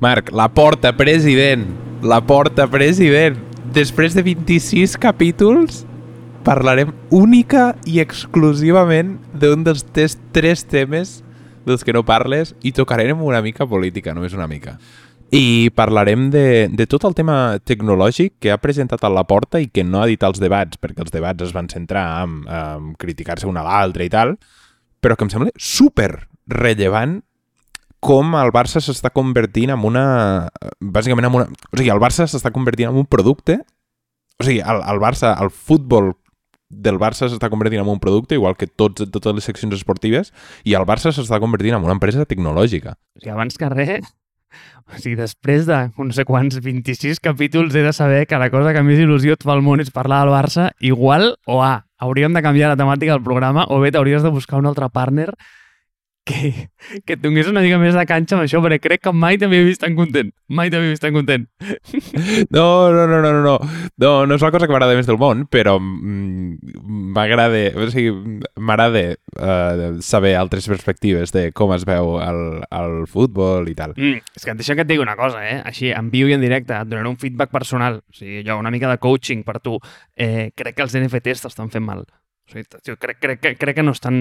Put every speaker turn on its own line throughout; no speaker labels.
Marc, la porta, president. La porta, president. Després de 26 capítols, parlarem única i exclusivament d'un dels tes tres temes dels que no parles i tocarem una mica política, només una mica. I parlarem de, de tot el tema tecnològic que ha presentat a la porta i que no ha dit als debats, perquè els debats es van centrar en, en criticar-se una a l'altra i tal, però que em sembla super rellevant com el Barça s'està convertint en una... Bàsicament en una... O sigui, el Barça s'està convertint en un producte... O sigui, el, el Barça, el futbol del Barça s'està convertint en un producte, igual que tots, totes les seccions esportives, i el Barça s'està convertint en una empresa tecnològica.
O sigui, abans que res, o sigui, després de no sé quants 26 capítols he de saber que la cosa que més il·lusió et fa al món és parlar del Barça, igual o A, hauríem de canviar la temàtica del programa o B, t'hauries de buscar un altre partner que, que et donés una mica més de canxa amb això, perquè crec que mai t'havia vist tan content. Mai t'havia vist tan content.
No, no, no, no, no, no. No, és la cosa que m'agrada més del món, però mm, m'agrada, o sigui, m'agrada uh, saber altres perspectives de com es veu el, el futbol i tal.
Mm, és que deixa que et digui una cosa, eh? Així, en viu i en directe, et donaré un feedback personal. O sigui, jo, una mica de coaching per tu. Eh, crec que els NFTs t'estan fent mal. O sigui, tio, crec, crec, crec, crec que no estan,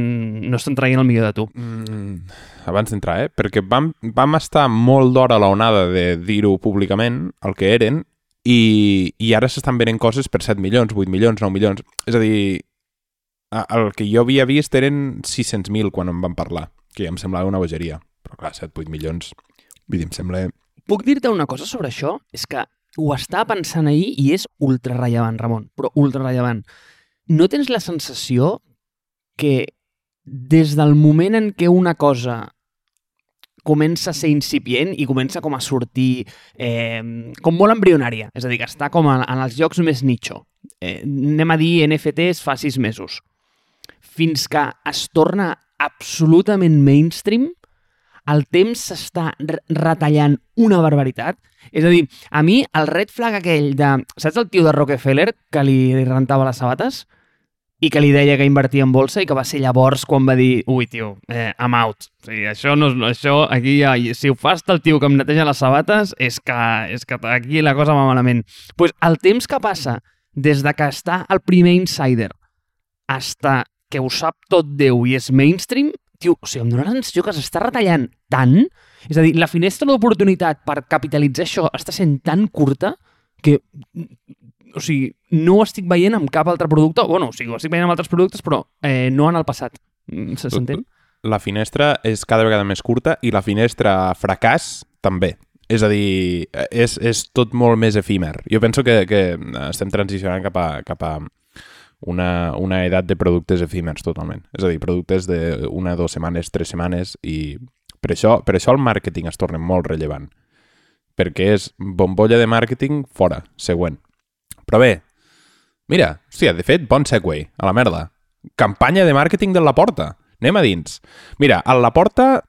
no estan traient el millor de tu.
Mm, abans d'entrar, eh? Perquè vam, vam estar molt d'hora a la onada de dir-ho públicament, el que eren, i, i ara s'estan venent coses per 7 milions, 8 milions, 9 milions. És a dir, el que jo havia vist eren 600.000 quan em van parlar, que ja em semblava una bogeria. Però clar, 7-8 milions, vull dir, em sembla...
Puc dir-te una cosa sobre això? És que ho estava pensant ahir i és ultra rellevant, Ramon, però ultra rellevant. No tens la sensació que des del moment en què una cosa comença a ser incipient i comença com a sortir eh, com molt embrionària, és a dir, que està com en, en els llocs més nicho. Eh, anem a dir NFTs fa sis mesos. Fins que es torna absolutament mainstream, el temps s'està retallant una barbaritat. És a dir, a mi el red flag aquell de... Saps el tio de Rockefeller que li rentava les sabates? I que li deia que invertia en bolsa i que va ser llavors quan va dir ui, tio, eh, I'm out. O sigui, això, no, això aquí ja, si ho fas el tio que em neteja les sabates, és que, és que aquí la cosa va malament. Pues el temps que passa des de que està el primer insider hasta que ho sap tot Déu i és mainstream, tio, o sigui, em dóna la sensació que s'està retallant tant, és a dir, la finestra d'oportunitat per capitalitzar això està sent tan curta que o sigui, no ho estic veient amb cap altre producte, bueno, o sigui, ho estic veient amb altres productes, però eh, no en el passat. Mm, se s'entén?
La finestra és cada vegada més curta i la finestra fracàs també. És a dir, és, és tot molt més efímer. Jo penso que, que estem transicionant cap a, cap a una, una edat de productes efímers totalment. És a dir, productes d'una, dues setmanes, tres setmanes i per això, per això el màrqueting es torna molt rellevant. Perquè és bombolla de màrqueting fora, següent. Però bé, mira, hòstia, de fet, bon segue, a la merda. Campanya de màrqueting de La Porta. Anem a dins. Mira, a La Porta,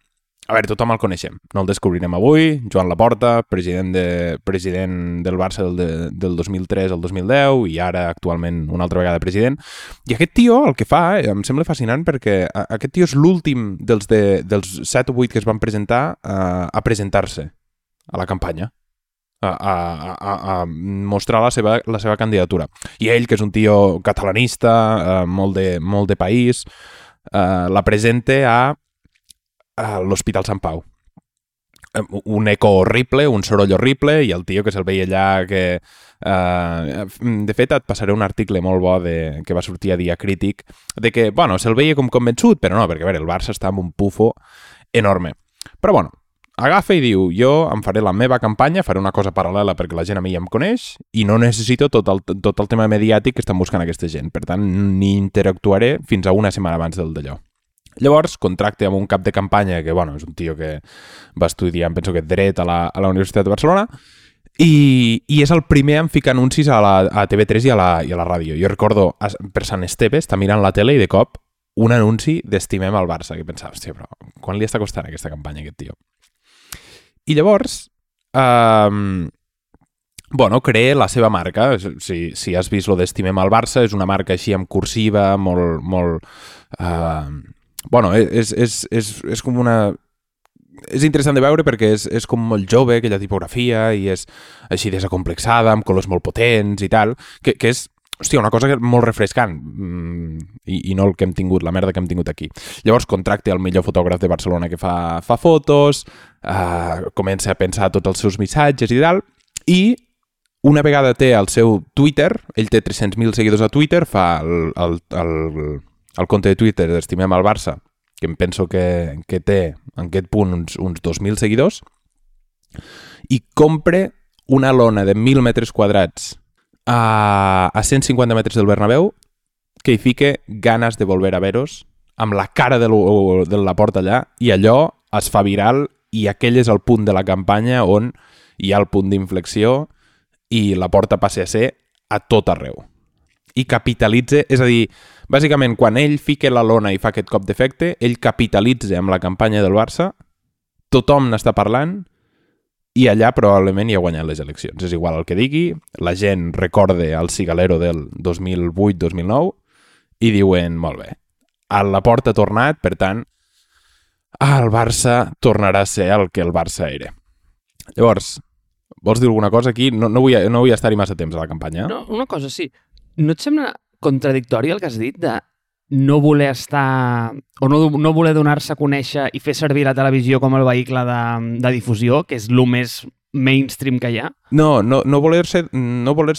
a veure, tothom el coneixem. No el descobrirem avui. Joan Laporta, president, de, president del Barça del, de, del 2003 al 2010 i ara actualment una altra vegada president. I aquest tio el que fa eh, em sembla fascinant perquè aquest tio és l'últim dels, de, dels 7 o 8 que es van presentar uh, a presentar-se a la campanya a, a, a, a mostrar la seva, la seva candidatura. I ell, que és un tio catalanista, eh, molt, de, molt de país, eh, la presenta a, a l'Hospital Sant Pau. Eh, un eco horrible, un soroll horrible, i el tio que se'l veia allà que... Uh, de fet, et passaré un article molt bo de, que va sortir a Dia Crític, de que, bueno, se'l veia com convençut, però no, perquè, a veure, el Barça està amb un pufo enorme. Però, bueno, agafa i diu, jo em faré la meva campanya, faré una cosa paral·lela perquè la gent a mi ja em coneix i no necessito tot el, tot el tema mediàtic que estan buscant aquesta gent. Per tant, ni interactuaré fins a una setmana abans del d'allò. Llavors, contracte amb un cap de campanya que, bueno, és un tio que va estudiar, em penso que dret a la, a la Universitat de Barcelona, i, i és el primer en ficar anuncis a, la, a TV3 i a, la, i a la ràdio. Jo recordo, per Sant Esteve, està mirant la tele i de cop un anunci d'Estimem el Barça, que pensava, hòstia, però quan li està costant aquesta campanya aquest tio? I llavors, um, bueno, crea la seva marca. Si, si has vist lo d'Estimem al Barça, és una marca així amb cursiva, molt... molt uh, bueno, és, és, és, és com una és interessant de veure perquè és, és com molt jove, aquella tipografia, i és així desacomplexada, amb colors molt potents i tal, que, que és hòstia, una cosa molt refrescant mm, i, i no el que hem tingut, la merda que hem tingut aquí. Llavors contracte el millor fotògraf de Barcelona que fa, fa fotos, eh, comença a pensar tots els seus missatges i tal, i una vegada té el seu Twitter, ell té 300.000 seguidors a Twitter, fa el, el, el, el compte de Twitter d'Estimem al Barça, que em penso que, que té en aquest punt uns, uns 2.000 seguidors, i compre una lona de 1.000 metres quadrats a, a 150 metres del Bernabéu que hi fique ganes de volver a veros amb la cara de, lo, de la porta allà i allò es fa viral i aquell és el punt de la campanya on hi ha el punt d'inflexió i la porta passa a ser a tot arreu. I capitalitza, és a dir, bàsicament quan ell fica la lona i fa aquest cop d'efecte, ell capitalitza amb la campanya del Barça, tothom n'està parlant i allà probablement hi ha guanyat les eleccions. És igual el que digui, la gent recorde el cigalero del 2008-2009 i diuen, molt bé, a la porta ha tornat, per tant, el Barça tornarà a ser el que el Barça era. Llavors, vols dir alguna cosa aquí? No, no vull, no vull estar-hi massa temps a la campanya.
No, una cosa, sí. No et sembla contradictori el que has dit de no voler estar o no, no voler donar-se a conèixer i fer servir la televisió com el vehicle de, de difusió, que és el més mainstream que hi ha?
No, no, no voler-se no voler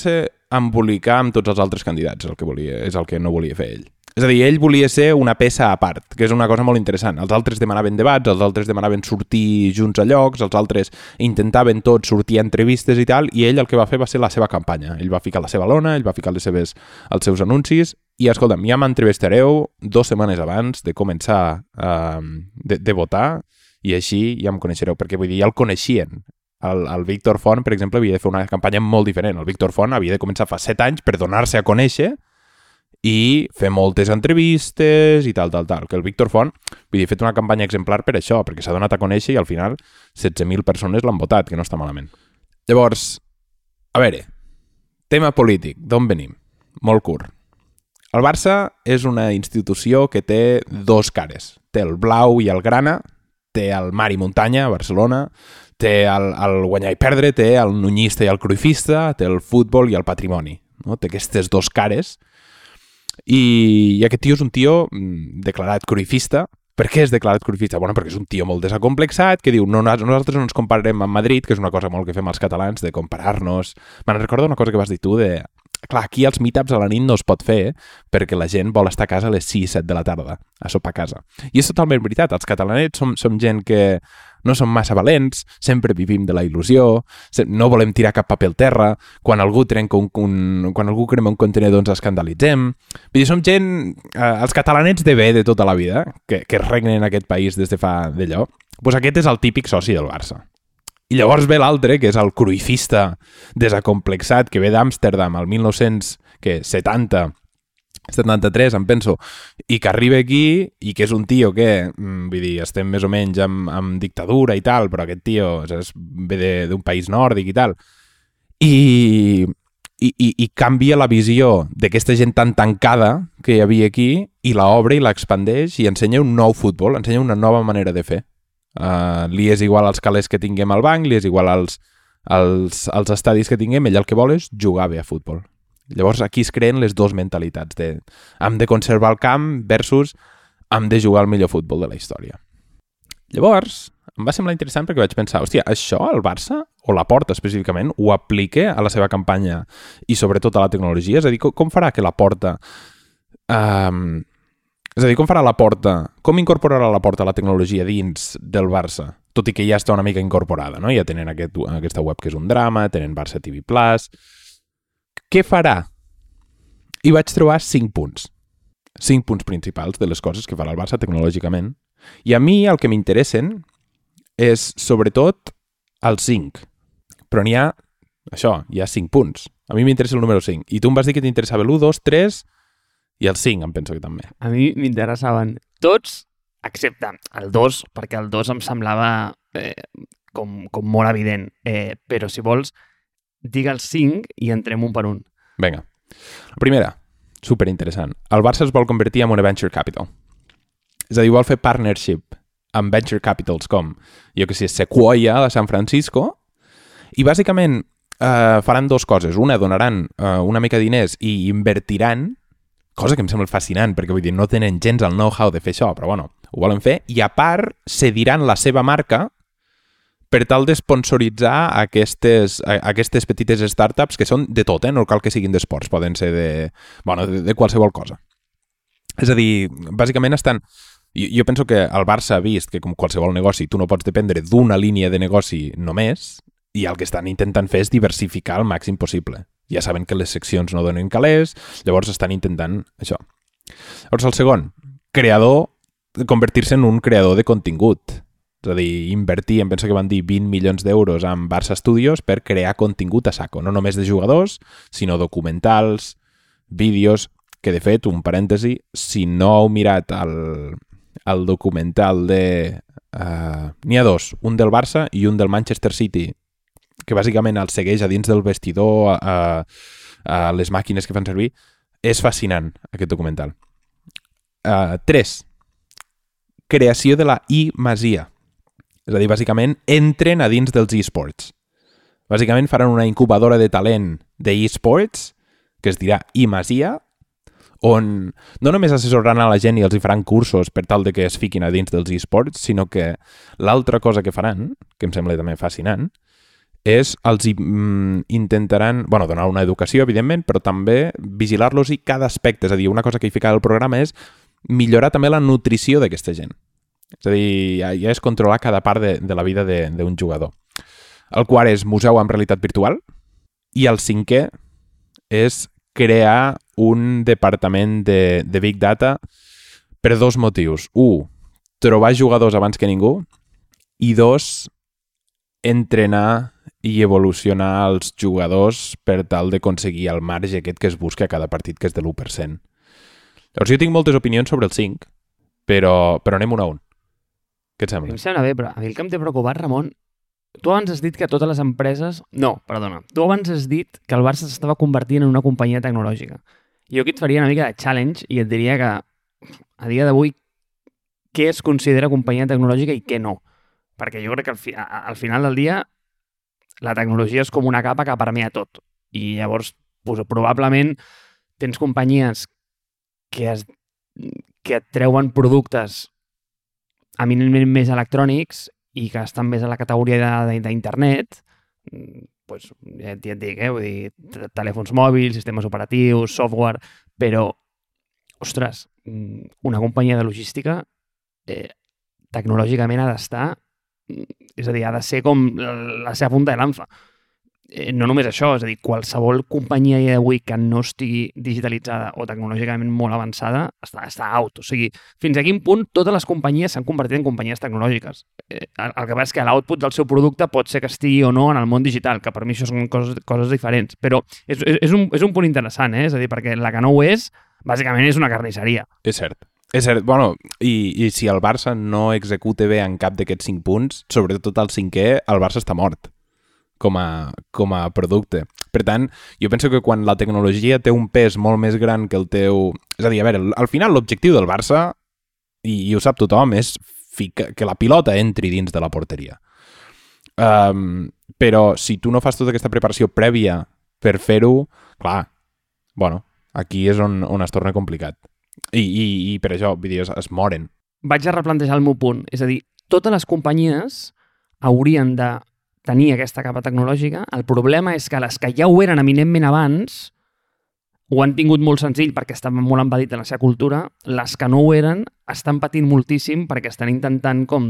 embolicar amb tots els altres candidats, el que volia, és el que no volia fer ell. És a dir, ell volia ser una peça a part, que és una cosa molt interessant. Els altres demanaven debats, els altres demanaven sortir junts a llocs, els altres intentaven tots sortir a entrevistes i tal, i ell el que va fer va ser la seva campanya. Ell va ficar la seva lona, ell va ficar les seves, els seus anuncis, i escolta'm, ja m'entrevistareu dues setmanes abans de començar uh, de, de votar, i així ja em coneixereu, perquè vull dir, ja el coneixien. El, el Víctor Font, per exemple, havia de fer una campanya molt diferent. El Víctor Font havia de començar fa set anys per donar-se a conèixer i fer moltes entrevistes i tal, tal, tal. Que el Víctor Font, vull dir, ha fet una campanya exemplar per això, perquè s'ha donat a conèixer i al final 16.000 persones l'han votat, que no està malament. Llavors, a veure, tema polític, d'on venim? Molt curt. El Barça és una institució que té dos cares. Té el blau i el grana, té el mar i muntanya, Barcelona, té el, el guanyar i perdre, té el nunyista i el cruifista, té el futbol i el patrimoni. No? Té aquestes dos cares i, i aquest tio és un tio mm, declarat cruifista. Per què és declarat cruifista? Bueno, perquè és un tio molt desacomplexat que diu no, nosaltres no ens compararem amb Madrid, que és una cosa molt que fem els catalans, de comparar-nos. Me'n recordo una cosa que vas dir tu de clar, aquí els meetups a la nit no es pot fer perquè la gent vol estar a casa a les 6-7 de la tarda, a sopar a casa. I és totalment veritat, els catalanets som, som gent que no som massa valents, sempre vivim de la il·lusió, no volem tirar cap paper al terra, quan algú trenca un, un quan algú crema un contenedor ens escandalitzem. Vull dir, som gent, eh, els catalanets de bé de tota la vida, que, que regnen en aquest país des de fa d'allò, doncs aquest és el típic soci del Barça. I llavors ve l'altre, que és el cruifista desacomplexat que ve d'Amsterdam al 1970, 73, em penso, i que arriba aquí i que és un tio que, mm, vull dir, estem més o menys amb, amb dictadura i tal, però aquest tio és, ve d'un país nòrdic i tal, i, i, i, i canvia la visió d'aquesta gent tan tancada que hi havia aquí i la obre i l'expandeix i ensenya un nou futbol, ensenya una nova manera de fer. Uh, li és igual als calés que tinguem al banc, li és igual als, als, als estadis que tinguem, ell el que vol és jugar bé a futbol. Llavors aquí es creen les dues mentalitats de hem de conservar el camp versus hem de jugar el millor futbol de la història. Llavors, em va semblar interessant perquè vaig pensar, hòstia, això el Barça, o la Porta específicament, ho aplique a la seva campanya i sobretot a la tecnologia? És a dir, com farà que la Porta um, és a dir, com farà la porta, com incorporarà la porta la tecnologia dins del Barça? Tot i que ja està una mica incorporada, no? Ja tenen aquest, aquesta web que és un drama, tenen Barça TV+. Plus... Què farà? I vaig trobar 5 punts. 5 punts principals de les coses que farà el Barça tecnològicament. I a mi el que m'interessen és, sobretot, els 5. Però n'hi ha, això, hi ha 5 punts. A mi m'interessa el número 5. I tu em vas dir que t'interessava l'1, 2, 3 i el 5 em penso que també.
A mi m'interessaven tots, excepte el 2, perquè el 2 em semblava eh, com, com molt evident. Eh, però si vols, digue el 5 i entrem un per un.
Vinga. La primera, super interessant. El Barça es vol convertir en una venture capital. És a dir, vol fer partnership amb venture capitals com, jo que sé, Sequoia de San Francisco, i bàsicament eh, faran dues coses. Una, donaran eh, una mica de diners i invertiran, cosa que em sembla fascinant, perquè vull dir, no tenen gens el know-how de fer això, però bueno, ho volen fer, i a part cediran la seva marca per tal d'esponsoritzar aquestes, aquestes petites startups que són de tot, eh? no cal que siguin d'esports, poden ser de, bueno, de, de qualsevol cosa. És a dir, bàsicament estan... Jo, jo penso que el Barça ha vist que, com qualsevol negoci, tu no pots dependre d'una línia de negoci només, i el que estan intentant fer és diversificar al màxim possible. Ja saben que les seccions no donen calés, llavors estan intentant això. Llavors, el segon, creador, convertir-se en un creador de contingut. És a dir, invertir, em penso que van dir 20 milions d'euros en Barça Studios per crear contingut a saco, no només de jugadors, sinó documentals, vídeos, que de fet, un parèntesi, si no heu mirat el, el documental de... Uh, N'hi ha dos, un del Barça i un del Manchester City, que bàsicament el segueix a dins del vestidor, a, a les màquines que fan servir. És fascinant, aquest documental. Uh, tres, creació de la I-Masia. És a dir, bàsicament, entren a dins dels esports. Bàsicament faran una incubadora de talent de esports, que es dirà I-Masia, on no només assessoraran a la gent i els hi faran cursos per tal de que es fiquin a dins dels esports, sinó que l'altra cosa que faran, que em sembla també fascinant, és els mm, intentaran, bueno, donar una educació, evidentment, però també vigilar-los i cada aspecte. És a dir, una cosa que hi fica el programa és millorar també la nutrició d'aquesta gent. És a dir, ja, ja és controlar cada part de, de la vida d'un jugador. El quart és museu amb realitat virtual i el cinquè és crear un departament de, de Big Data per dos motius. Un, trobar jugadors abans que ningú i dos, entrenar i evolucionar els jugadors per tal d'aconseguir el marge aquest que es busca a cada partit, que és de l'1%. Llavors jo tinc moltes opinions sobre el 5, però, però anem un a un. Què et sembla?
Em sembla bé, però a mi el que em té preocupat, Ramon, tu abans has dit que totes les empreses... No, perdona. Tu abans has dit que el Barça s'estava convertint en una companyia tecnològica. Jo aquí et faria una mica de challenge i et diria que a dia d'avui què es considera companyia tecnològica i què no. Perquè jo crec que al, fi, al final del dia la tecnologia és com una capa que permea tot. I llavors, pues, probablement tens companyies que, es, que et treuen productes eminentment més electrònics i que estan més a la categoria d'internet, pues, ja, ja et dic, eh? Vull dir, telèfons mòbils, sistemes operatius, software, però, ostres, una companyia de logística eh, tecnològicament ha d'estar, és a dir, ha de ser com la seva punta de l'anfa no només això, és a dir, qualsevol companyia d'avui que no estigui digitalitzada o tecnològicament molt avançada està, està out. O sigui, fins a quin punt totes les companyies s'han convertit en companyies tecnològiques. Eh, el, el que passa és que l'output del seu producte pot ser que estigui o no en el món digital, que per mi això són coses, coses diferents. Però és, és, és, un, és un punt interessant, eh? és a dir, perquè la que no ho és, bàsicament és una carnisseria.
És cert. És cert, bueno, i, i si el Barça no execute bé en cap d'aquests cinc punts, sobretot el cinquè, el Barça està mort com a, com a producte. Per tant, jo penso que quan la tecnologia té un pes molt més gran que el teu... És a dir, a veure, al final l'objectiu del Barça, i, i ho sap tothom, és fica, que la pilota entri dins de la porteria. Um, però si tu no fas tota aquesta preparació prèvia per fer-ho, clar, bueno, aquí és on, on es torna complicat. I, i, i per això, vull dir, es, es moren.
Vaig a replantejar el meu punt. És a dir, totes les companyies haurien de tenir aquesta capa tecnològica. El problema és que les que ja ho eren eminentment abans ho han tingut molt senzill perquè estaven molt embedit en la seva cultura. Les que no ho eren estan patint moltíssim perquè estan intentant com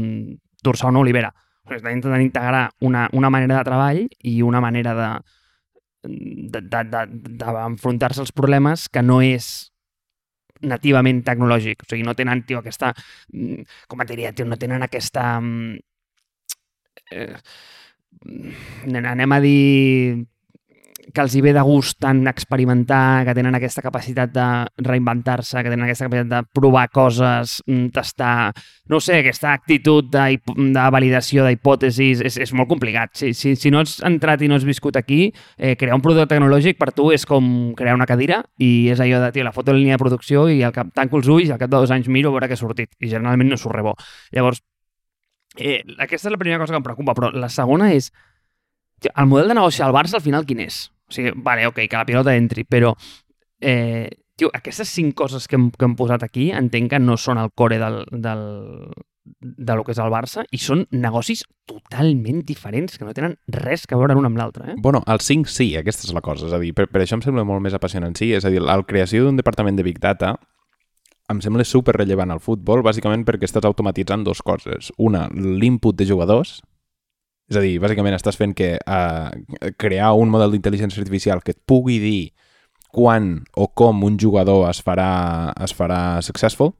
torçar una olivera. Estan intentant integrar una, una manera de treball i una manera de d'enfrontar-se als problemes que no és nativament tecnològic. O sigui, no tenen, tio, aquesta... Mm, com et diria, tio, no tenen aquesta... Mm, eh, anem a dir que els hi ve de gust tant experimentar, que tenen aquesta capacitat de reinventar-se, que tenen aquesta capacitat de provar coses, mm, tastar... No sé, aquesta actitud de, de validació d'hipòtesis és, és molt complicat. Si, si, si no has entrat i no has viscut aquí, eh, crear un producte tecnològic per tu és com crear una cadira i és allò de, tio, la foto de línia de producció i al cap tanco els ulls i al cap de dos anys miro a veure què ha sortit. I generalment no surt rebó. Llavors, Eh, aquesta és la primera cosa que em preocupa, però la segona és... El model de negoci del Barça al final quin és? O sigui, vale, ok, que la pilota entri, però... Eh, tio, aquestes cinc coses que hem, que hem posat aquí entenc que no són el core del, del, de lo que és el Barça i són negocis totalment diferents que no tenen res que veure l'un amb l'altre. Eh?
Bueno, el 5 sí, aquesta és la cosa. És a dir, per, per això em sembla molt més apassionant sí. És a dir, la creació d'un departament de Big Data em sembla super rellevant al futbol, bàsicament perquè estàs automatitzant dues coses. Una, l'input de jugadors, és a dir, bàsicament estàs fent que uh, crear un model d'intel·ligència artificial que et pugui dir quan o com un jugador es farà, es farà successful.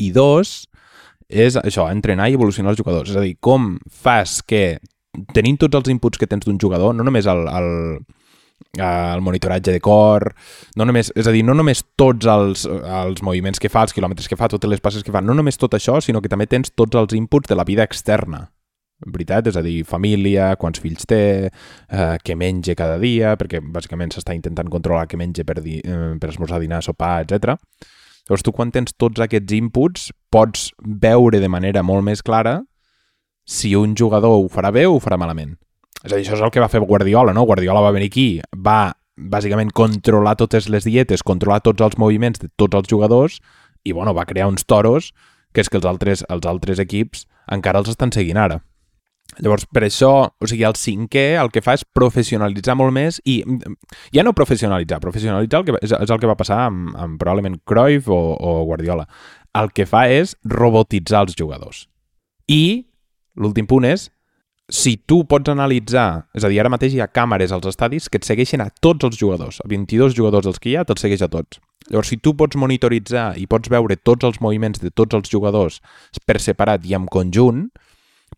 I dos, és això, entrenar i evolucionar els jugadors. És a dir, com fas que, tenint tots els inputs que tens d'un jugador, no només el, el, el monitoratge de cor, no només, és a dir, no només tots els, els moviments que fa, els quilòmetres que fa, totes les passes que fa, no només tot això, sinó que també tens tots els inputs de la vida externa. En veritat, és a dir, família, quants fills té, eh, què menja cada dia, perquè bàsicament s'està intentant controlar què menja per, di, eh, per esmorzar, dinar, sopar, etc. Llavors tu quan tens tots aquests inputs pots veure de manera molt més clara si un jugador ho farà bé o ho farà malament. És a dir, això és el que va fer Guardiola, no? Guardiola va venir aquí, va bàsicament controlar totes les dietes, controlar tots els moviments de tots els jugadors i, bueno, va crear uns toros que és que els altres, els altres equips encara els estan seguint ara. Llavors, per això, o sigui, el cinquè el que fa és professionalitzar molt més i ja no professionalitzar, professionalitzar el que, és, és el que va passar amb, amb probablement Cruyff o, o Guardiola. El que fa és robotitzar els jugadors. I l'últim punt és si tu pots analitzar, és a dir, ara mateix hi ha càmeres als estadis que et segueixen a tots els jugadors, a 22 jugadors dels que hi ha, te'ls segueix a tots. Llavors, si tu pots monitoritzar i pots veure tots els moviments de tots els jugadors per separat i en conjunt,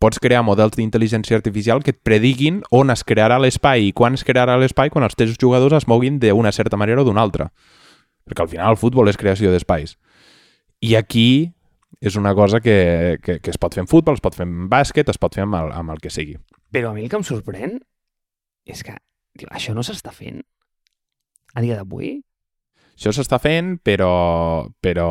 pots crear models d'intel·ligència artificial que et prediguin on es crearà l'espai i quan es crearà l'espai quan els teus jugadors es moguin d'una certa manera o d'una altra. Perquè al final el futbol és creació d'espais. I aquí és una cosa que, que, que es pot fer en futbol, es pot fer en bàsquet, es pot fer amb el, amb el que sigui.
Però a mi el que em sorprèn és que tio, això no s'està fent a dia d'avui.
Això s'està fent, però, però,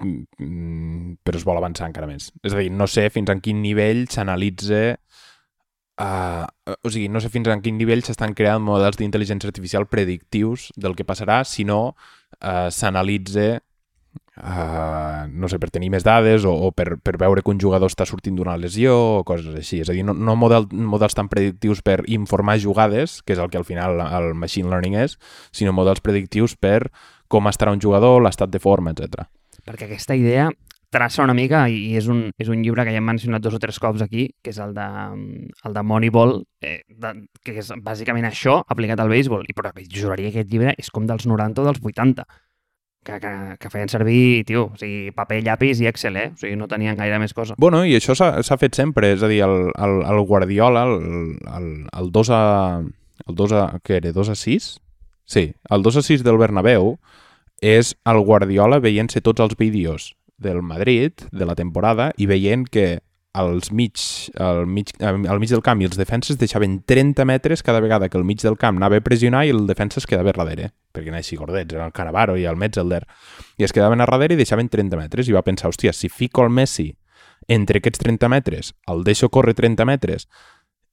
mm, però es vol avançar encara més. És a dir, no sé fins a quin nivell s'analitza Uh, o sigui, no sé fins a quin nivell s'estan creant models d'intel·ligència artificial predictius del que passarà si no uh, s'analitza Uh, no sé, per tenir més dades o, o per, per veure que un jugador està sortint d'una lesió o coses així. És a dir, no, no model, models tan predictius per informar jugades, que és el que al final el machine learning és, sinó models predictius per com estarà un jugador, l'estat de forma, etc.
Perquè aquesta idea traça una mica, i és un, és un llibre que ja hem mencionat dos o tres cops aquí, que és el de, el de Moneyball, eh, de, que és bàsicament això aplicat al béisbol. I però juraria que aquest llibre és com dels 90 o dels 80 que, que, que feien servir, tio, o sigui, paper, llapis i Excel, eh? O sigui, no tenien gaire més cosa.
Bueno, i això s'ha fet sempre, és a dir, el, el, el Guardiola, el, el, el 2 a... El 2 a... què era? 2 a 6? Sí, el 2 a 6 del Bernabéu és el Guardiola veient-se tots els vídeos del Madrid de la temporada i veient que als mig, al, mig, al mig del camp i els defenses deixaven 30 metres cada vegada que el mig del camp anava a pressionar i el defensa es quedava darrere, perquè anava així gordets, era el Canavaro i el Metzelder, i es quedaven a darrere i deixaven 30 metres, i va pensar, hòstia, si fico el Messi entre aquests 30 metres, el deixo córrer 30 metres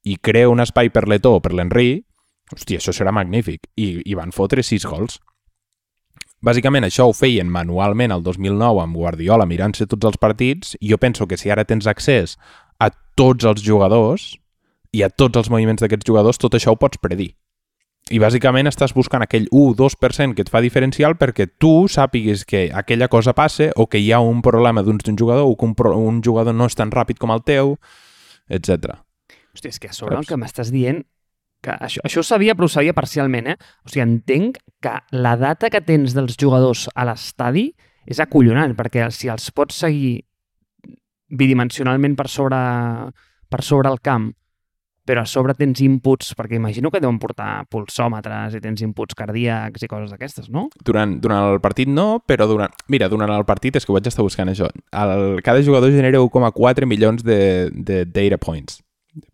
i creo un espai per l'Eto o per l'Henry, hòstia, això serà magnífic. I, I van fotre 6 gols. Bàsicament això ho feien manualment el 2009 amb Guardiola mirant-se tots els partits i jo penso que si ara tens accés a tots els jugadors i a tots els moviments d'aquests jugadors, tot això ho pots predir. I bàsicament estàs buscant aquell 1-2% que et fa diferencial perquè tu sàpigues que aquella cosa passe o que hi ha un problema d'un jugador o que un, un jugador no és tan ràpid com el teu, etc.
Hòstia, és que a sobre el que m'estàs dient que això, això ho sabia, però ho sabia parcialment, eh? O sigui, entenc que la data que tens dels jugadors a l'estadi és acollonant, perquè si els pots seguir bidimensionalment per sobre, per sobre el camp, però a sobre tens inputs, perquè imagino que deuen portar pulsòmetres i tens inputs cardíacs i coses d'aquestes, no?
Durant, durant el partit no, però durant... Mira, durant el partit és que ho vaig estar buscant això. El, cada jugador genera 1,4 milions de, de data points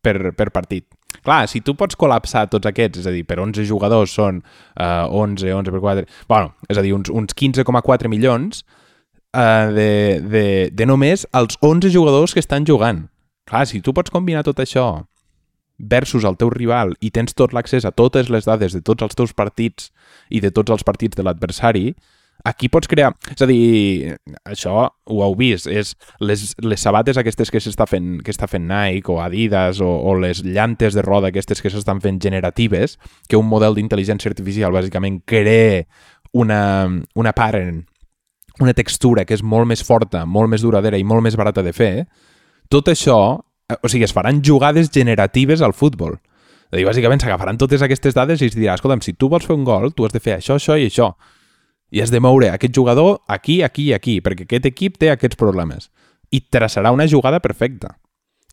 per, per partit. Clar, si tu pots col·lapsar tots aquests, és a dir, per 11 jugadors són uh, 11, 11 per 4... bueno, és a dir, uns, uns 15,4 milions, uh, de, de, de només els 11 jugadors que estan jugant. Clar, si tu pots combinar tot això versus el teu rival i tens tot l'accés a totes les dades de tots els teus partits i de tots els partits de l'adversari, aquí pots crear... És a dir, això ho heu vist, és les, les sabates aquestes que s'està fent, que està fent Nike o Adidas o, o les llantes de roda aquestes que s'estan fent generatives, que un model d'intel·ligència artificial bàsicament crea una, una pattern, una textura que és molt més forta, molt més duradera i molt més barata de fer, tot això, eh, o sigui, es faran jugades generatives al futbol. És a dir, bàsicament s'agafaran totes aquestes dades i es dirà, escolta'm, si tu vols fer un gol, tu has de fer això, això i això i has de moure aquest jugador aquí, aquí i aquí, perquè aquest equip té aquests problemes. I traçarà una jugada perfecta.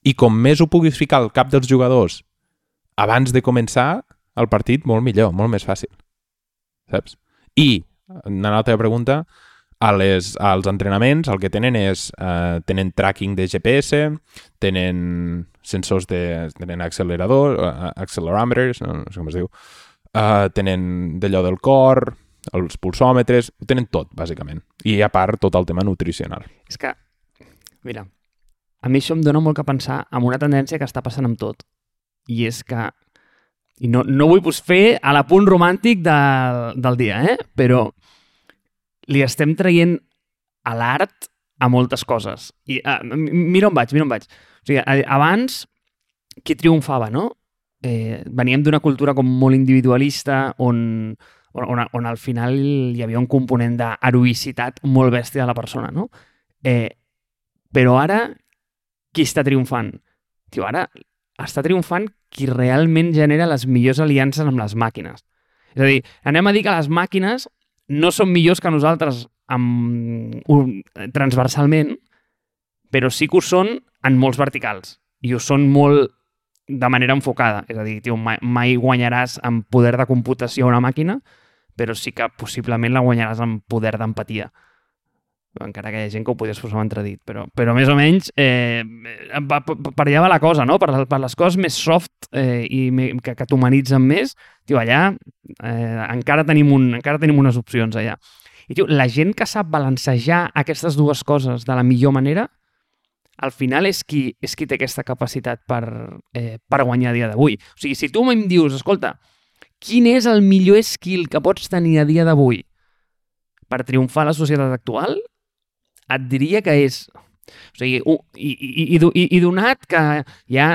I com més ho puguis ficar al cap dels jugadors abans de començar el partit, molt millor, molt més fàcil. Saps? I, anant a la teva pregunta, a les, als entrenaments el que tenen és, eh, tenen tracking de GPS, tenen sensors de, tenen accelerador, uh, accelerometers, no, no sé com es diu, uh, tenen d'allò del cor, els pulsòmetres, ho tenen tot, bàsicament. I a part, tot el tema nutricional.
És que, mira, a mi això em dona molt que pensar amb una tendència que està passant amb tot. I és que, i no, no vull pues, fer a la punt romàntic de, del dia, eh? però li estem traient a l'art a moltes coses. I uh, mira on vaig, mira on vaig. O sigui, abans, qui triomfava, no? Eh, veníem d'una cultura com molt individualista, on on, on al final hi havia un component d'heroïcitat molt bèstia de la persona, no? Eh, però ara, qui està triomfant? Tio, ara està triomfant qui realment genera les millors aliances amb les màquines. És a dir, anem a dir que les màquines no són millors que nosaltres amb, un, transversalment, però sí que ho són en molts verticals. I ho són molt de manera enfocada. És a dir, tio, mai, mai guanyaràs en poder de computació una màquina, però sí que possiblement la guanyaràs amb poder d'empatia encara que hi ha gent que ho podies posar en entredit, però, però més o menys eh, per allà va la cosa, no? Per, per les coses més soft eh, i me, que, que t'humanitzen més, tio, allà eh, encara, tenim un, encara tenim unes opcions allà. I tio, la gent que sap balancejar aquestes dues coses de la millor manera, al final és qui, és qui té aquesta capacitat per, eh, per guanyar dia d'avui. O sigui, si tu em dius, escolta, quin és el millor skill que pots tenir a dia d'avui per triomfar a la societat actual, et diria que és... O sigui, i, i, i, i, i donat que ja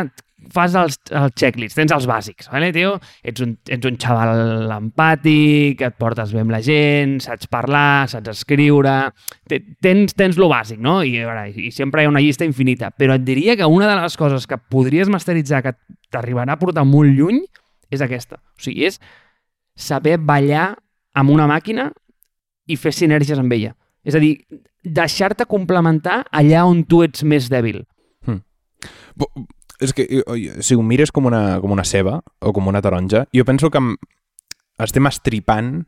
fas els, els checklists, tens els bàsics, vale, tio? Ets un, ets un xaval empàtic, et portes bé amb la gent, saps parlar, saps escriure... Tens, tens lo bàsic, no? I, veure, I sempre hi ha una llista infinita. Però et diria que una de les coses que podries masteritzar que t'arribarà a portar molt lluny és aquesta. O sigui, és saber ballar amb una màquina i fer sinergies amb ella. És a dir, deixar-te complementar allà on tu ets més dèbil. Hmm.
És que si ho mires com una, com una ceba o com una taronja, jo penso que estem estripant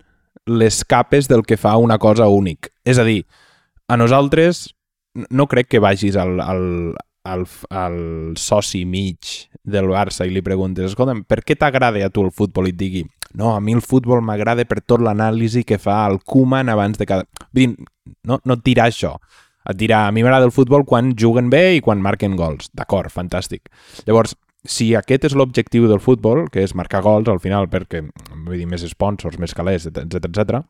les capes del que fa una cosa únic. És a dir, a nosaltres no crec que vagis al, al, al, al soci mig del Barça i li preguntes, escolta'm, per què t'agrada a tu el futbol? I et digui, no, a mi el futbol m'agrada per tot l'anàlisi que fa el Koeman abans de cada... Vull dir, no, no et dirà això. Et dirà, a mi m'agrada el futbol quan juguen bé i quan marquen gols. D'acord, fantàstic. Llavors, si aquest és l'objectiu del futbol, que és marcar gols al final perquè, vull dir, més sponsors, més calés, etc etc.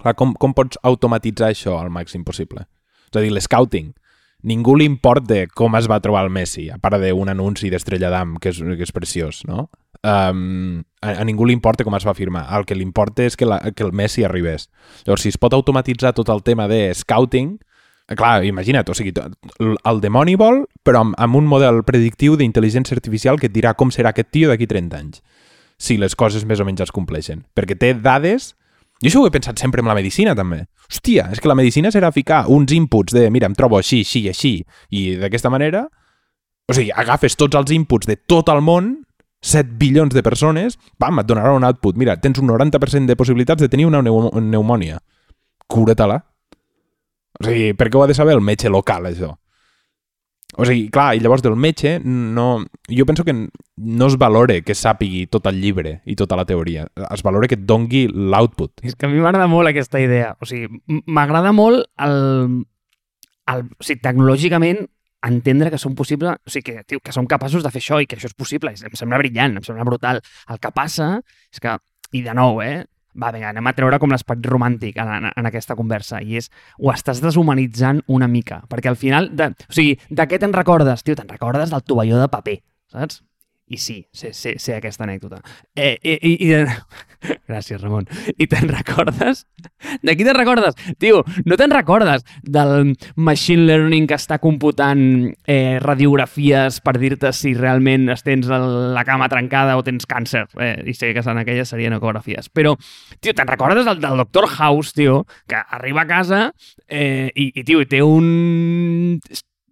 clar, com, com pots automatitzar això al màxim possible? És a dir, l'escouting ningú li importa com es va trobar el Messi, a part d'un anunci d'Estrella d'Am, que, és, que és preciós, no? Um, a, a ningú li importa com es va firmar. El que li importa és que, la, que el Messi arribés. Llavors, si es pot automatitzar tot el tema de scouting, clar, imagina't, o sigui, el de Moneyball, però amb, amb un model predictiu d'intel·ligència artificial que et dirà com serà aquest tio d'aquí 30 anys, si les coses més o menys es compleixen. Perquè té dades jo això ho he pensat sempre amb la medicina, també. Hòstia, és que la medicina serà ficar uns inputs de, mira, em trobo així, així, així, i d'aquesta manera... O sigui, agafes tots els inputs de tot el món, 7 bilions de persones, pam, et donarà un output. Mira, tens un 90% de possibilitats de tenir una pneumònia. Cura-te-la. O sigui, per què ho ha de saber el metge local, això? O sigui, clar, i llavors del metge no... Jo penso que no es valore que sàpigui tot el llibre i tota la teoria. Es valore que et dongui l'output.
És que a mi m'agrada molt aquesta idea. O sigui, m'agrada molt el, el... O sigui, tecnològicament entendre que són possible, o sigui, que, tio, que som capaços de fer això i que això és possible. Em sembla brillant, em sembla brutal. El que passa és que, i de nou, eh, va, vinga, anem a treure com l'esperit romàntic en, en, en aquesta conversa, i és, ho estàs deshumanitzant una mica, perquè al final, de, o sigui, de què te'n recordes? Tio, te'n recordes del tovalló de paper, saps? I sí, sé, sé, sé aquesta anècdota. Eh, i, i, i. Gràcies, Ramon. I te'n recordes? De qui te'n recordes? Tio, no te'n recordes del machine learning que està computant eh, radiografies per dir-te si realment tens la cama trencada o tens càncer? Eh, I sé que en aquelles serien ecografies. Però, tio, te'n recordes del, del Dr. House, tio, que arriba a casa eh, i, i, tio, té un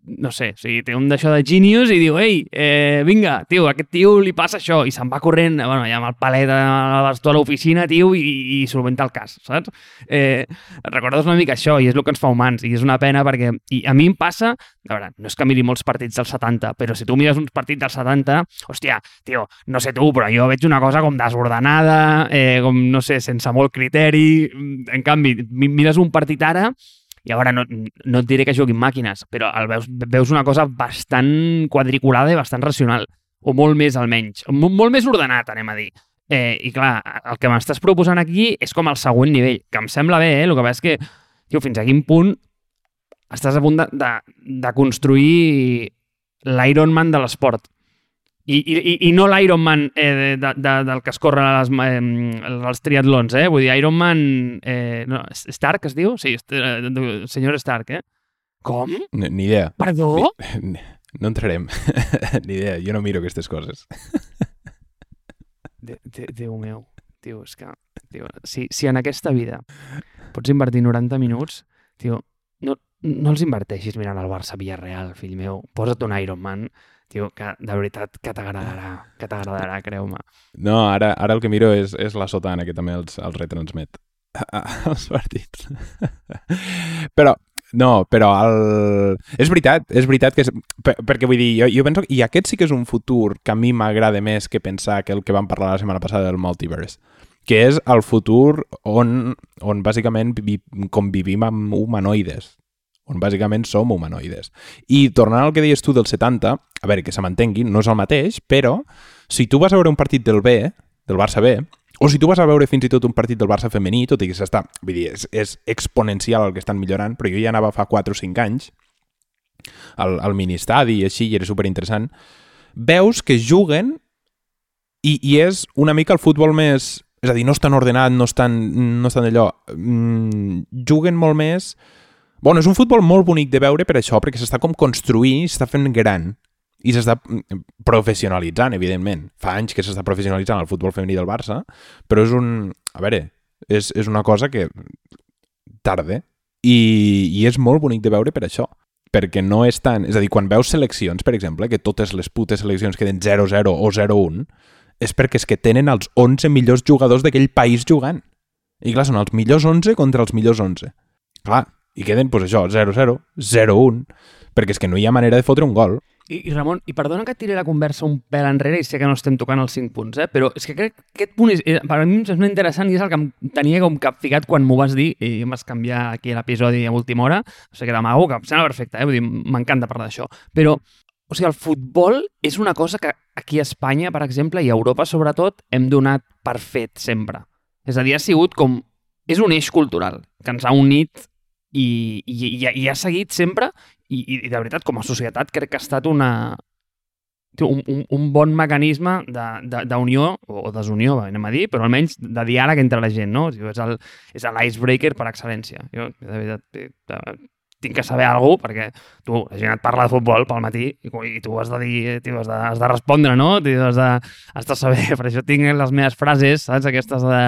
no sé, o sigui, té un d'això de genius i diu, ei, eh, vinga, tio, a aquest tio li passa això, i se'n va corrent, bueno, ja amb el palet a l'oficina, tio, i, i solventa el cas, saps? Eh, recordes una mica això, i és el que ens fa humans, i és una pena perquè, i a mi em passa, a veure, no és que miri molts partits dels 70, però si tu mires uns partits dels 70, hòstia, tio, no sé tu, però jo veig una cosa com desordenada, eh, com, no sé, sense molt criteri, en canvi, mi- mires un partit ara i ara no, no et diré que juguin màquines, però el veus, veus una cosa bastant quadriculada i bastant racional, o molt més almenys, molt, molt més ordenat, anem a dir. Eh, I clar, el que m'estàs proposant aquí és com el següent nivell, que em sembla bé, eh? el que passa és que, tio, fins a quin punt estàs a punt de, de, de construir l'Iron Man de l'esport. I, i, i- no l'Iron Man eh, de, de, del que es corre les, eh, als triatlons, eh? Vull dir, Iron Man... Eh, no, Stark es diu? Sí, eh, senyor Stark, eh? Com?
Ni, ni idea.
Perdó?
No entrarem. ni idea. Jo no miro aquestes coses.
De, de, Déu meu, tio, és que... Tio, si, si en aquesta vida pots invertir 90 minuts, tio, no, no els inverteixis mirant el Barça Villarreal, fill meu. Posa't un Iron Man, tio, que de veritat que t'agradarà, que t'agradarà, creu-me.
No, ara, ara el que miro és, és la sotana, que també els, els retransmet. els partits. però, no, però el... és veritat, és veritat que és... Per, perquè vull dir, jo, jo penso que i aquest sí que és un futur que a mi m'agrada més que pensar que el que vam parlar la setmana passada del multiverse que és el futur on, on bàsicament vi, convivim amb humanoides on bàsicament som humanoides. I tornant al que deies tu del 70, a veure, que se m'entengui, no és el mateix, però si tu vas a veure un partit del B, del Barça B, o si tu vas a veure fins i tot un partit del Barça femení, tot i que s'està... Vull dir, és, és exponencial el que estan millorant, però jo ja anava fa 4 o 5 anys al, al ministadi i així, i era superinteressant, veus que juguen i, i és una mica el futbol més... És a dir, no estan ordenat, no estan, no estan allò... Mm, juguen molt més... Bueno, és un futbol molt bonic de veure per això, perquè s'està com construint, s'està fent gran i s'està mm, professionalitzant, evidentment. Fa anys que s'està professionalitzant el futbol femení del Barça, però és un... A veure, és, és una cosa que tarda i, i és molt bonic de veure per això perquè no és tan... És a dir, quan veus seleccions, per exemple, que totes les putes seleccions queden 0-0 o 0-1, és perquè és que tenen els 11 millors jugadors d'aquell país jugant. I clar, són els millors 11 contra els millors 11. Clar, i queden, doncs això, 0-0, 0-1, perquè és que no hi ha manera de fotre un gol.
I, I Ramon, i perdona que et tiré la conversa un pèl enrere i sé que no estem tocant els 5 punts, eh? però és que crec que aquest punt és, eh, per a mi és molt interessant i és el que em tenia com capficat quan m'ho vas dir i em vas canviar aquí l'episodi a última hora, o sigui que d'amago, que em sembla perfecte, eh? Vull dir, m'encanta parlar d'això. Però, o sigui, el futbol és una cosa que aquí a Espanya, per exemple, i a Europa sobretot, hem donat per fet sempre. És a dir, ha sigut com... És un eix cultural que ens ha unit i, i, i, i ha seguit sempre i, i, de veritat, com a societat, crec que ha estat una, un, un, un bon mecanisme d'unió, o desunió, anem a dir, però almenys de diàleg entre la gent, no? És l'icebreaker per excel·lència. Jo, de veritat, eh, eh, tinc que saber alguna cosa, perquè tu, la gent et parla de futbol pel matí i, i tu has de dir, tio, has de, has de respondre, no? Tio, has, de, has de saber, per això tinc les meves frases, saps? Aquestes de,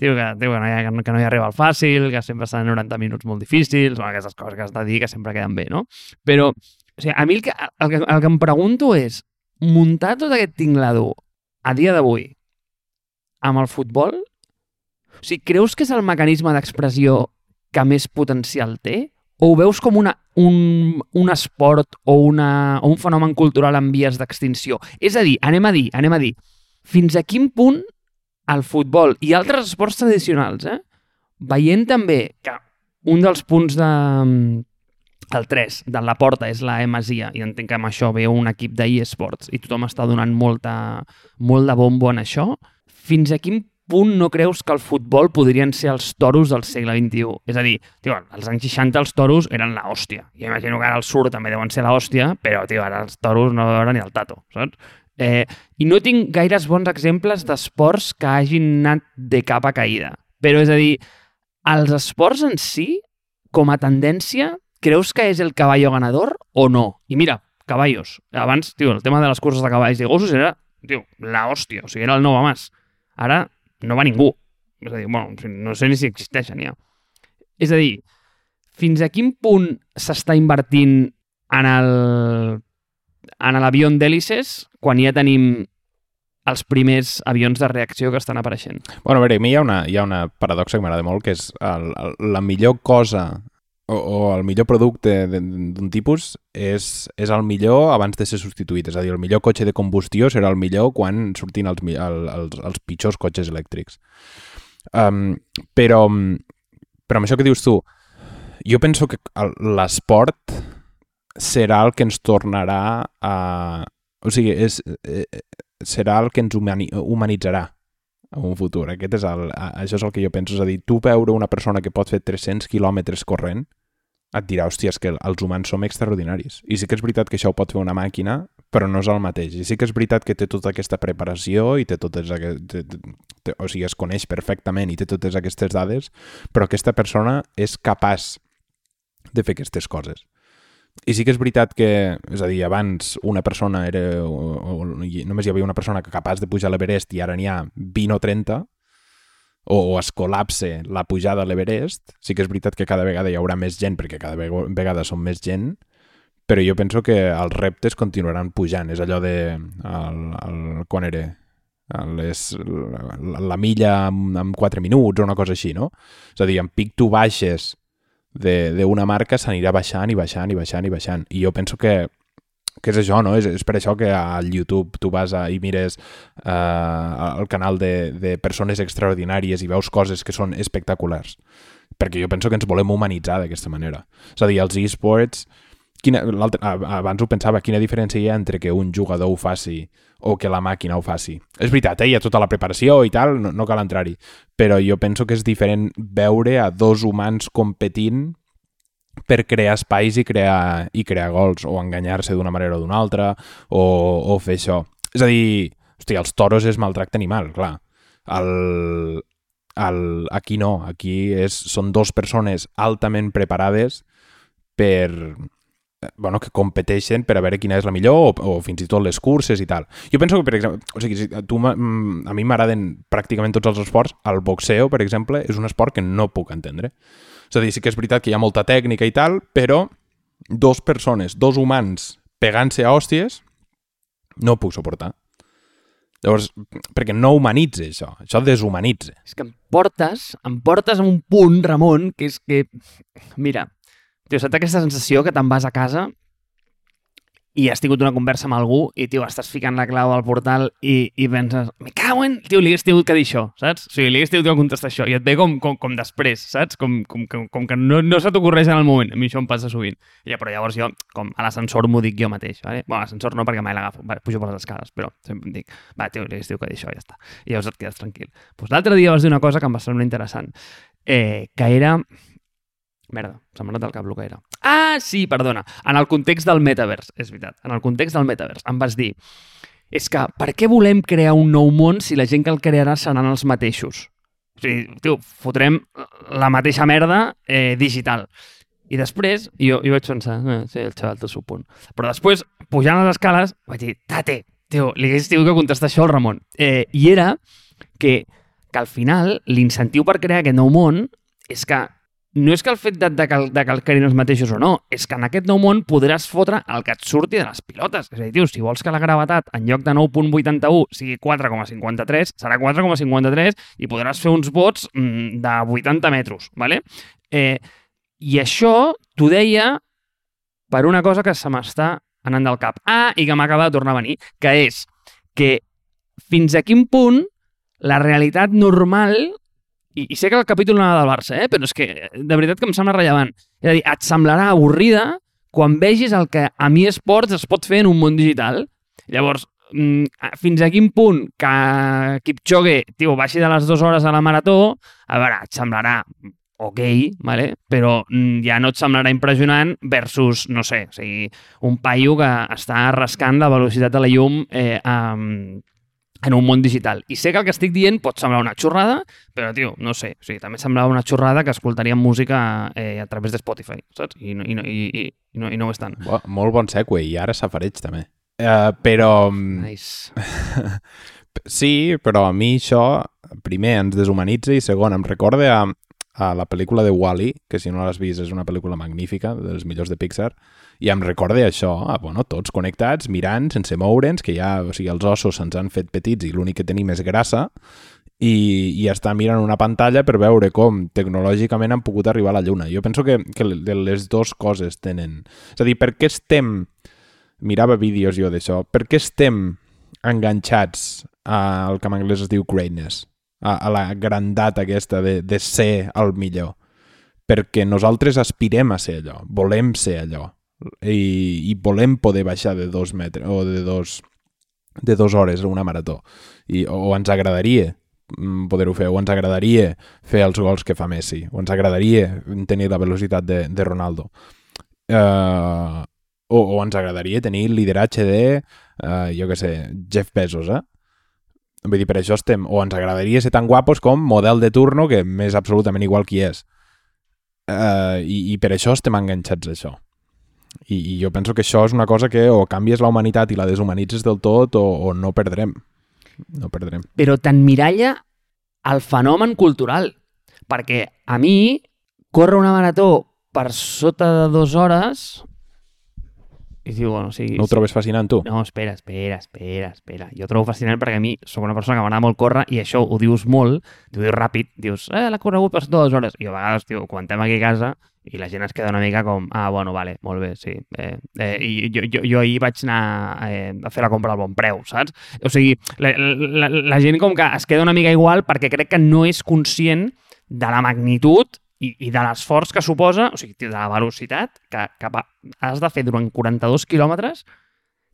tio, que, tio, que, no hi que no hi arriba el fàcil, que sempre estan 90 minuts molt difícils, bueno, aquestes coses que has de dir que sempre queden bé, no? Però, o sigui, a mi el que, el que, el que em pregunto és, muntar tot aquest tinglado a dia d'avui amb el futbol, o sigui, creus que és el mecanisme d'expressió que més potencial té? O ho veus com una, un, un esport o, una, o un fenomen cultural en vies d'extinció? És a dir, anem a dir, anem a dir, fins a quin punt el futbol i altres esports tradicionals, eh? veient també que un dels punts de, el 3 de la porta és la Masia i entenc que amb això ve un equip d'eSports i tothom està donant molta, molt de bombo en això, fins a quin punt no creus que el futbol podrien ser els toros del segle XXI? És a dir, tio, als anys 60 els toros eren la hòstia. Jo imagino que ara el sur també deuen ser la hòstia, però tio, ara els toros no veure ni el tato, saps? Eh, I no tinc gaires bons exemples d'esports que hagin anat de capa caïda. Però és a dir, els esports en si, com a tendència, creus que és el caballo ganador o no? I mira, caballos. Abans, tio, el tema de les curses de cavalls i gossos era, tio, la hòstia, o sigui, era el nou a mas. Ara no va ningú. És a dir, bueno, no sé ni si existeixen ja. És a dir, fins a quin punt s'està invertint en el en l'avió d'hèlices quan ja tenim els primers avions de reacció que estan apareixent.
Bueno, a veure, a mi hi ha una, hi ha una paradoxa que m'agrada molt, que és el, el, la millor cosa o, o el millor producte d'un tipus és, és el millor abans de ser substituït. És a dir, el millor cotxe de combustió serà el millor quan surtin els, el, els, els pitjors cotxes elèctrics. Um, però, però amb això que dius tu, jo penso que l'esport serà el que ens tornarà a... O sigui, és, eh, serà el que ens humani, humanitzarà en un futur. Aquest és el, això és el que jo penso. És a dir, tu veure una persona que pot fer 300 quilòmetres corrent et dirà, hòstia, és que els humans som extraordinaris. I sí que és veritat que això ho pot fer una màquina, però no és el mateix. I sí que és veritat que té tota aquesta preparació i té totes aquestes... O sigui, es coneix perfectament i té totes aquestes dades, però aquesta persona és capaç de fer aquestes coses. I sí que és veritat que, és a dir, abans una persona era... O, o, només hi havia una persona capaç de pujar a l'Everest i ara n'hi ha 20 o 30, o, o es col·lapse la pujada a l'Everest, sí que és veritat que cada vegada hi haurà més gent, perquè cada vegada som més gent, però jo penso que els reptes continuaran pujant. És allò de... El, el, quan era? Les, la, la milla en, en 4 minuts o una cosa així, no? És a dir, en pic tu baixes d'una marca s'anirà baixant i baixant i baixant i baixant. I jo penso que que és això, no? És, és per això que al YouTube tu vas a, i mires uh, el canal de, de persones extraordinàries i veus coses que són espectaculars. Perquè jo penso que ens volem humanitzar d'aquesta manera. És a dir, els esports... Quina, abans ho pensava, quina diferència hi ha entre que un jugador ho faci o que la màquina ho faci. És veritat, eh? hi ha tota la preparació i tal, no, no cal entrar-hi, però jo penso que és diferent veure a dos humans competint per crear espais i crear, i crear gols, o enganyar-se d'una manera o d'una altra, o, o fer això. És a dir, hosti, els toros és maltracte animal, clar. El, el, aquí no, aquí és, són dues persones altament preparades per, bueno, que competeixen per a veure quina és la millor o, o fins i tot les curses i tal. Jo penso que, per exemple, o sigui, si tu, a mi m'agraden pràcticament tots els esports, el boxeo, per exemple, és un esport que no puc entendre. És a dir, sí que és veritat que hi ha molta tècnica i tal, però dos persones, dos humans pegant-se a hòsties, no ho puc suportar. Llavors, perquè no humanitza això, això deshumanitza.
És que em portes, em portes a un punt, Ramon, que és que, mira, tio, saps aquesta sensació que te'n vas a casa i has tingut una conversa amb algú i, tio, estàs ficant la clau al portal i, i penses, me cago en... Tio, li hagués tingut que dir això, saps? O sigui, li hagués tingut que contestar això i et ve com, com, com després, saps? Com, com, com, com que no, no se t'ocorreix en el moment. A mi això em passa sovint. Ja, però llavors jo, com a l'ascensor m'ho dic jo mateix, vale? Bueno, l'ascensor no perquè mai l'agafo, vale, pujo per les escales, però sempre em dic, va, tio, li hagués tingut que dir això, ja està. I llavors et quedes tranquil. Pues l'altre dia vas dir una cosa que em va semblar interessant, eh, que era Merda, s'ha anat del cap el que era. Ah, sí, perdona. En el context del metavers, és veritat. En el context del metavers em vas dir és que per què volem crear un nou món si la gent que el crearà seran els mateixos? O sigui, tio, fotrem la mateixa merda eh, digital. I després, jo, jo vaig pensar, eh, sí, el xaval té el seu punt. Però després, pujant les escales, vaig dir, tate, tio, li hagués tingut que contestar això al Ramon. Eh, I era que, que al final l'incentiu per crear aquest nou món és que no és que el fet de, de, que, de creïn els mateixos o no, és que en aquest nou món podràs fotre el que et surti de les pilotes. És a dir, tio, si vols que la gravetat en lloc de 9.81 sigui 4,53, serà 4,53 i podràs fer uns bots mm, de 80 metres, ¿vale? Eh, I això t'ho deia per una cosa que se m'està anant del cap. Ah, i que m'acaba de tornar a venir, que és que fins a quin punt la realitat normal i, i sé que el capítol no anava del Barça, eh? però és que de veritat que em sembla rellevant. És a dir, et semblarà avorrida quan vegis el que a mi esports es pot fer en un món digital. Llavors, mm, fins a quin punt que Kipchoge tio, baixi de les dues hores a la marató, a veure, et semblarà ok, vale? però mm, ja no et semblarà impressionant versus, no sé, o sigui, un paio que està rascant la velocitat de la llum eh, um, en un món digital. I sé que el que estic dient pot semblar una xorrada, però, tio, no sé, o sigui, també semblava una xorrada que escoltaríem música eh, a través de Spotify, saps? I no, i no, i, i, i no, i no ho és tant.
Bo, molt bon segue, i ara safareig també. Uh, però...
Nice.
sí, però a mi això, primer, ens deshumanitza i segon, em recorda a, a la pel·lícula de Wall-E, que si no l'has vist és una pel·lícula magnífica, dels millors de Pixar, i em recorda això, ah, bueno, tots connectats, mirant, sense moure'ns, que ja, o sigui, els ossos se'ns han fet petits i l'únic que tenim és grassa, i, i estar mirant una pantalla per veure com tecnològicament han pogut arribar a la Lluna. Jo penso que, que les dues coses tenen... És a dir, per què estem... Mirava vídeos jo d'això. Per què estem enganxats al que en anglès es diu greatness? A, a la grandat aquesta de, de ser el millor. Perquè nosaltres aspirem a ser allò. Volem ser allò i, i volem poder baixar de dos metres o de dos, de dos hores una marató. I, o, o ens agradaria mm, poder-ho fer, o ens agradaria fer els gols que fa Messi, o ens agradaria tenir la velocitat de, de Ronaldo. Uh, o, o ens agradaria tenir el lideratge de uh, jo que sé, Jeff Bezos eh? vull dir, per això estem o ens agradaria ser tan guapos com model de turno que m'és absolutament igual qui és. Uh, i, i per això estem enganxats a això i, I jo penso que això és una cosa que o canvies la humanitat i la deshumanitzes del tot o, o no perdrem. No perdrem.
Però t'emmiralla el fenomen cultural. Perquè a mi, córrer una marató per sota de dues hores i diu, bueno, sí,
no ho trobes fascinant, tu?
No, espera, espera, espera, espera. Jo trobo fascinant perquè a mi sóc una persona que m'agrada molt córrer i això ho dius molt, ho dius ràpid, dius, eh, l'ha corregut per dues hores. I a vegades, tio, estem aquí a casa i la gent es queda una mica com, ah, bueno, vale, molt bé, sí. Eh, eh, I jo, jo, jo ahir vaig anar eh, a fer la compra al bon preu, saps? O sigui, la, la, la gent com que es queda una mica igual perquè crec que no és conscient de la magnitud i, i de l'esforç que suposa, o sigui, de la velocitat que, que has de fer durant 42 quilòmetres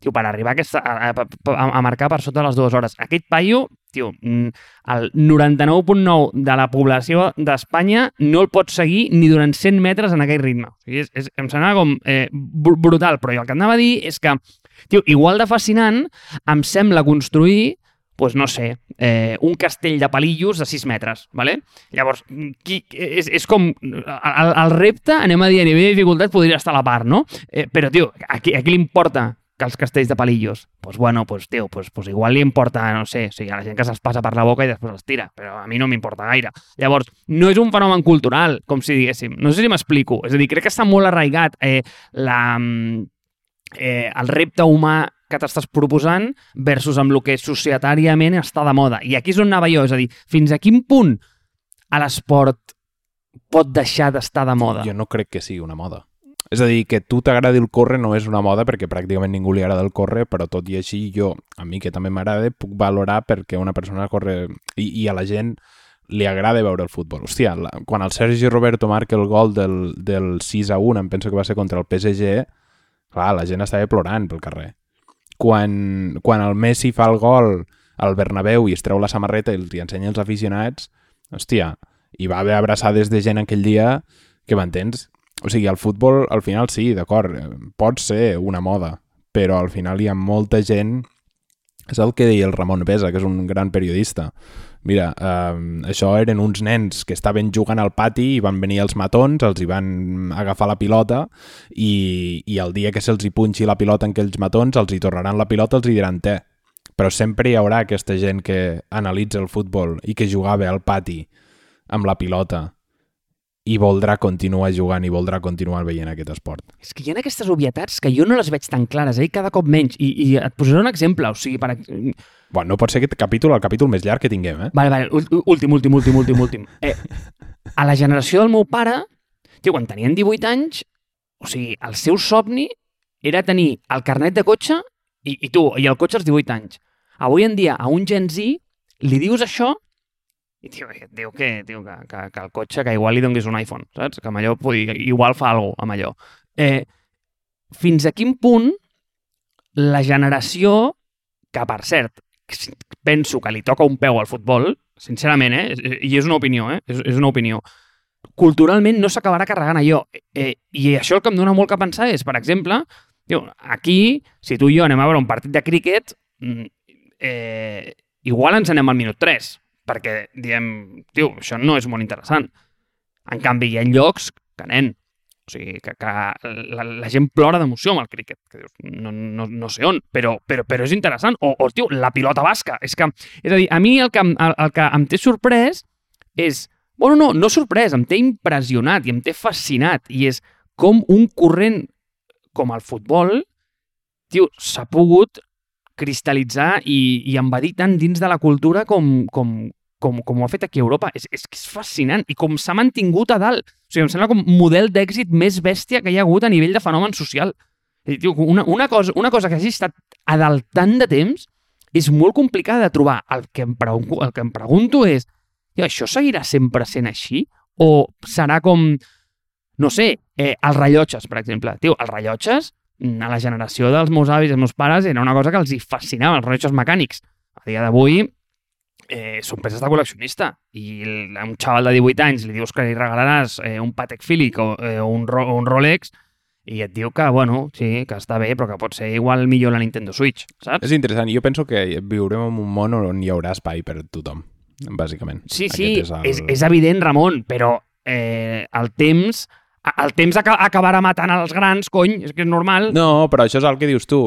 tio, per arribar a, aquesta, a, a, a marcar per sota de les dues hores. Aquest paio, tio, mm, el 99.9 de la població d'Espanya no el pot seguir ni durant 100 metres en aquell ritme. O sigui, és, és, em sembla com eh, brutal, però jo el que anava a dir és que, tio, igual de fascinant em sembla construir pues no sé, eh, un castell de palillos de 6 metres, ¿vale? Llavors, qui, és, és com... El, el repte, anem a dir, a nivell de dificultat, podria estar a la part, no? Eh, però, tio, a qui, a qui li importa que els castells de palillos? Pues bueno, pues, tio, pues, pues igual li importa, no sé, o sigui, a la gent que se'ls passa per la boca i després els tira, però a mi no m'importa gaire. Llavors, no és un fenomen cultural, com si diguéssim. No sé si m'explico. És a dir, crec que està molt arraigat eh, la, mm, eh, el repte humà que t'estàs proposant versus amb el que societàriament està de moda. I aquí és on anava jo, és a dir, fins a quin punt a l'esport pot deixar d'estar de moda?
Jo no crec que sigui una moda. És a dir, que tu t'agradi el córrer no és una moda perquè pràcticament ningú li agrada el córrer, però tot i així jo, a mi que també m'agrada, puc valorar perquè una persona corre... I, i a la gent li agrada veure el futbol. Hòstia, la, quan el Sergi Roberto marca el gol del, del 6 a 1, em penso que va ser contra el PSG, clar, la gent estava plorant pel carrer quan, quan el Messi fa el gol al Bernabéu i es treu la samarreta i els hi ensenya els aficionats, hòstia, hi va haver abraçades de gent aquell dia que m'entens? O sigui, el futbol, al final sí, d'acord, pot ser una moda, però al final hi ha molta gent... És el que deia el Ramon Pesa, que és un gran periodista. Mira, eh, això eren uns nens que estaven jugant al pati i van venir els matons, els hi van agafar la pilota i, i el dia que se'ls hi punxi la pilota en aquells matons els hi tornaran la pilota, els hi diran té. Però sempre hi haurà aquesta gent que analitza el futbol i que jugava al pati amb la pilota i voldrà continuar jugant i voldrà continuar veient aquest esport.
És que hi ha aquestes obvietats que jo no les veig tan clares, eh? cada cop menys. I, i et posaré un exemple, o sigui, per...
Bueno, no pot ser aquest capítol el capítol més llarg que tinguem, eh?
Vale, vale, últim, últim, últim, últim, últim. Eh, a la generació del meu pare, Tio, quan tenien 18 anys, o sigui, el seu somni era tenir el carnet de cotxe i, i tu, i el cotxe als 18 anys. Avui en dia, a un Gen Z, li dius això i tio, et diu que, tio, que, que, que el cotxe, que igual li donguis un iPhone, saps? Que amb allò pugui, igual fa alguna amb allò. Eh, fins a quin punt la generació, que per cert, penso que li toca un peu al futbol, sincerament, eh? i és una opinió, eh? és, és una opinió, culturalment no s'acabarà carregant allò. Eh, I això el que em dona molt que pensar és, per exemple, tio, aquí, si tu i jo anem a veure un partit de críquet, mm, eh, igual ens anem al minut 3, perquè diem, tio, això no és molt interessant. En canvi, hi ha llocs que, nen, o sigui, que, que la, la gent plora d'emoció amb el críquet, que dius, no, no, no sé on, però, però, però és interessant. O, o, tio, la pilota basca. És que, és a dir, a mi el que, el, el que em té sorprès és... Bueno, no, no sorprès, em té impressionat i em té fascinat. I és com un corrent com el futbol, tio, s'ha pogut cristal·litzar i, i envadir tant dins de la cultura com, com, com, com ho ha fet aquí a Europa. És, és que és fascinant. I com s'ha mantingut a dalt. O sigui, em sembla com model d'èxit més bèstia que hi ha hagut a nivell de fenomen social. Tio, una, una, cosa, una cosa que hagi estat a dalt tant de temps és molt complicada de trobar. El que em, pregunto, el que em pregunto és, tio, això seguirà sempre sent així? O serà com, no sé, eh, els rellotges, per exemple. Tio, els rellotges a la generació dels meus avis i els meus pares era una cosa que els hi fascinava, els rellotges mecànics. A dia d'avui eh, són peces de col·leccionista i a un xaval de 18 anys li dius que li regalaràs eh, un Patek Philippe o eh, un, Ro un Rolex i et diu que, bueno, sí, que està bé, però que pot ser igual millor la Nintendo Switch, saps?
És interessant. Jo penso que viurem en un món on hi haurà espai per tothom, bàsicament.
Sí, sí, és, el... és, és evident, Ramon, però eh, el temps el temps acabarà matant els grans, cony, és que és normal.
No, però això és el que dius tu.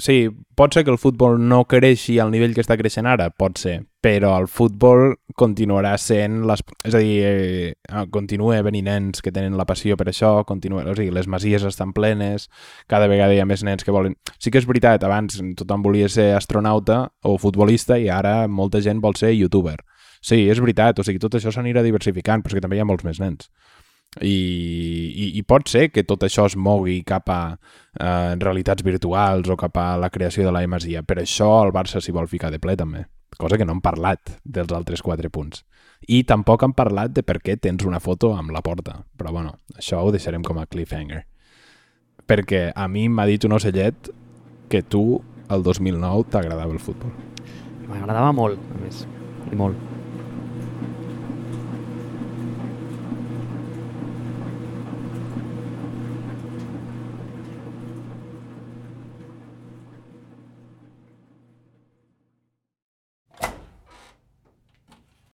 Sí, pot ser que el futbol no creixi al nivell que està creixent ara, pot ser, però el futbol continuarà sent... Les... És a dir, eh, ah, continua venint nens que tenen la passió per això, continua... o sigui, les masies estan plenes, cada vegada hi ha més nens que volen... Sí que és veritat, abans tothom volia ser astronauta o futbolista i ara molta gent vol ser youtuber. Sí, és veritat, o sigui, tot això s'anirà diversificant, però és que també hi ha molts més nens. I, i, i pot ser que tot això es mogui cap a eh, realitats virtuals o cap a la creació de la Masia. Per això el Barça s'hi vol ficar de ple també, cosa que no hem parlat dels altres quatre punts. I tampoc hem parlat de per què tens una foto amb la porta, però bueno, això ho deixarem com a cliffhanger. Perquè a mi m'ha dit un ocellet que tu, el 2009, t'agradava el futbol.
M'agradava molt, a més, i molt.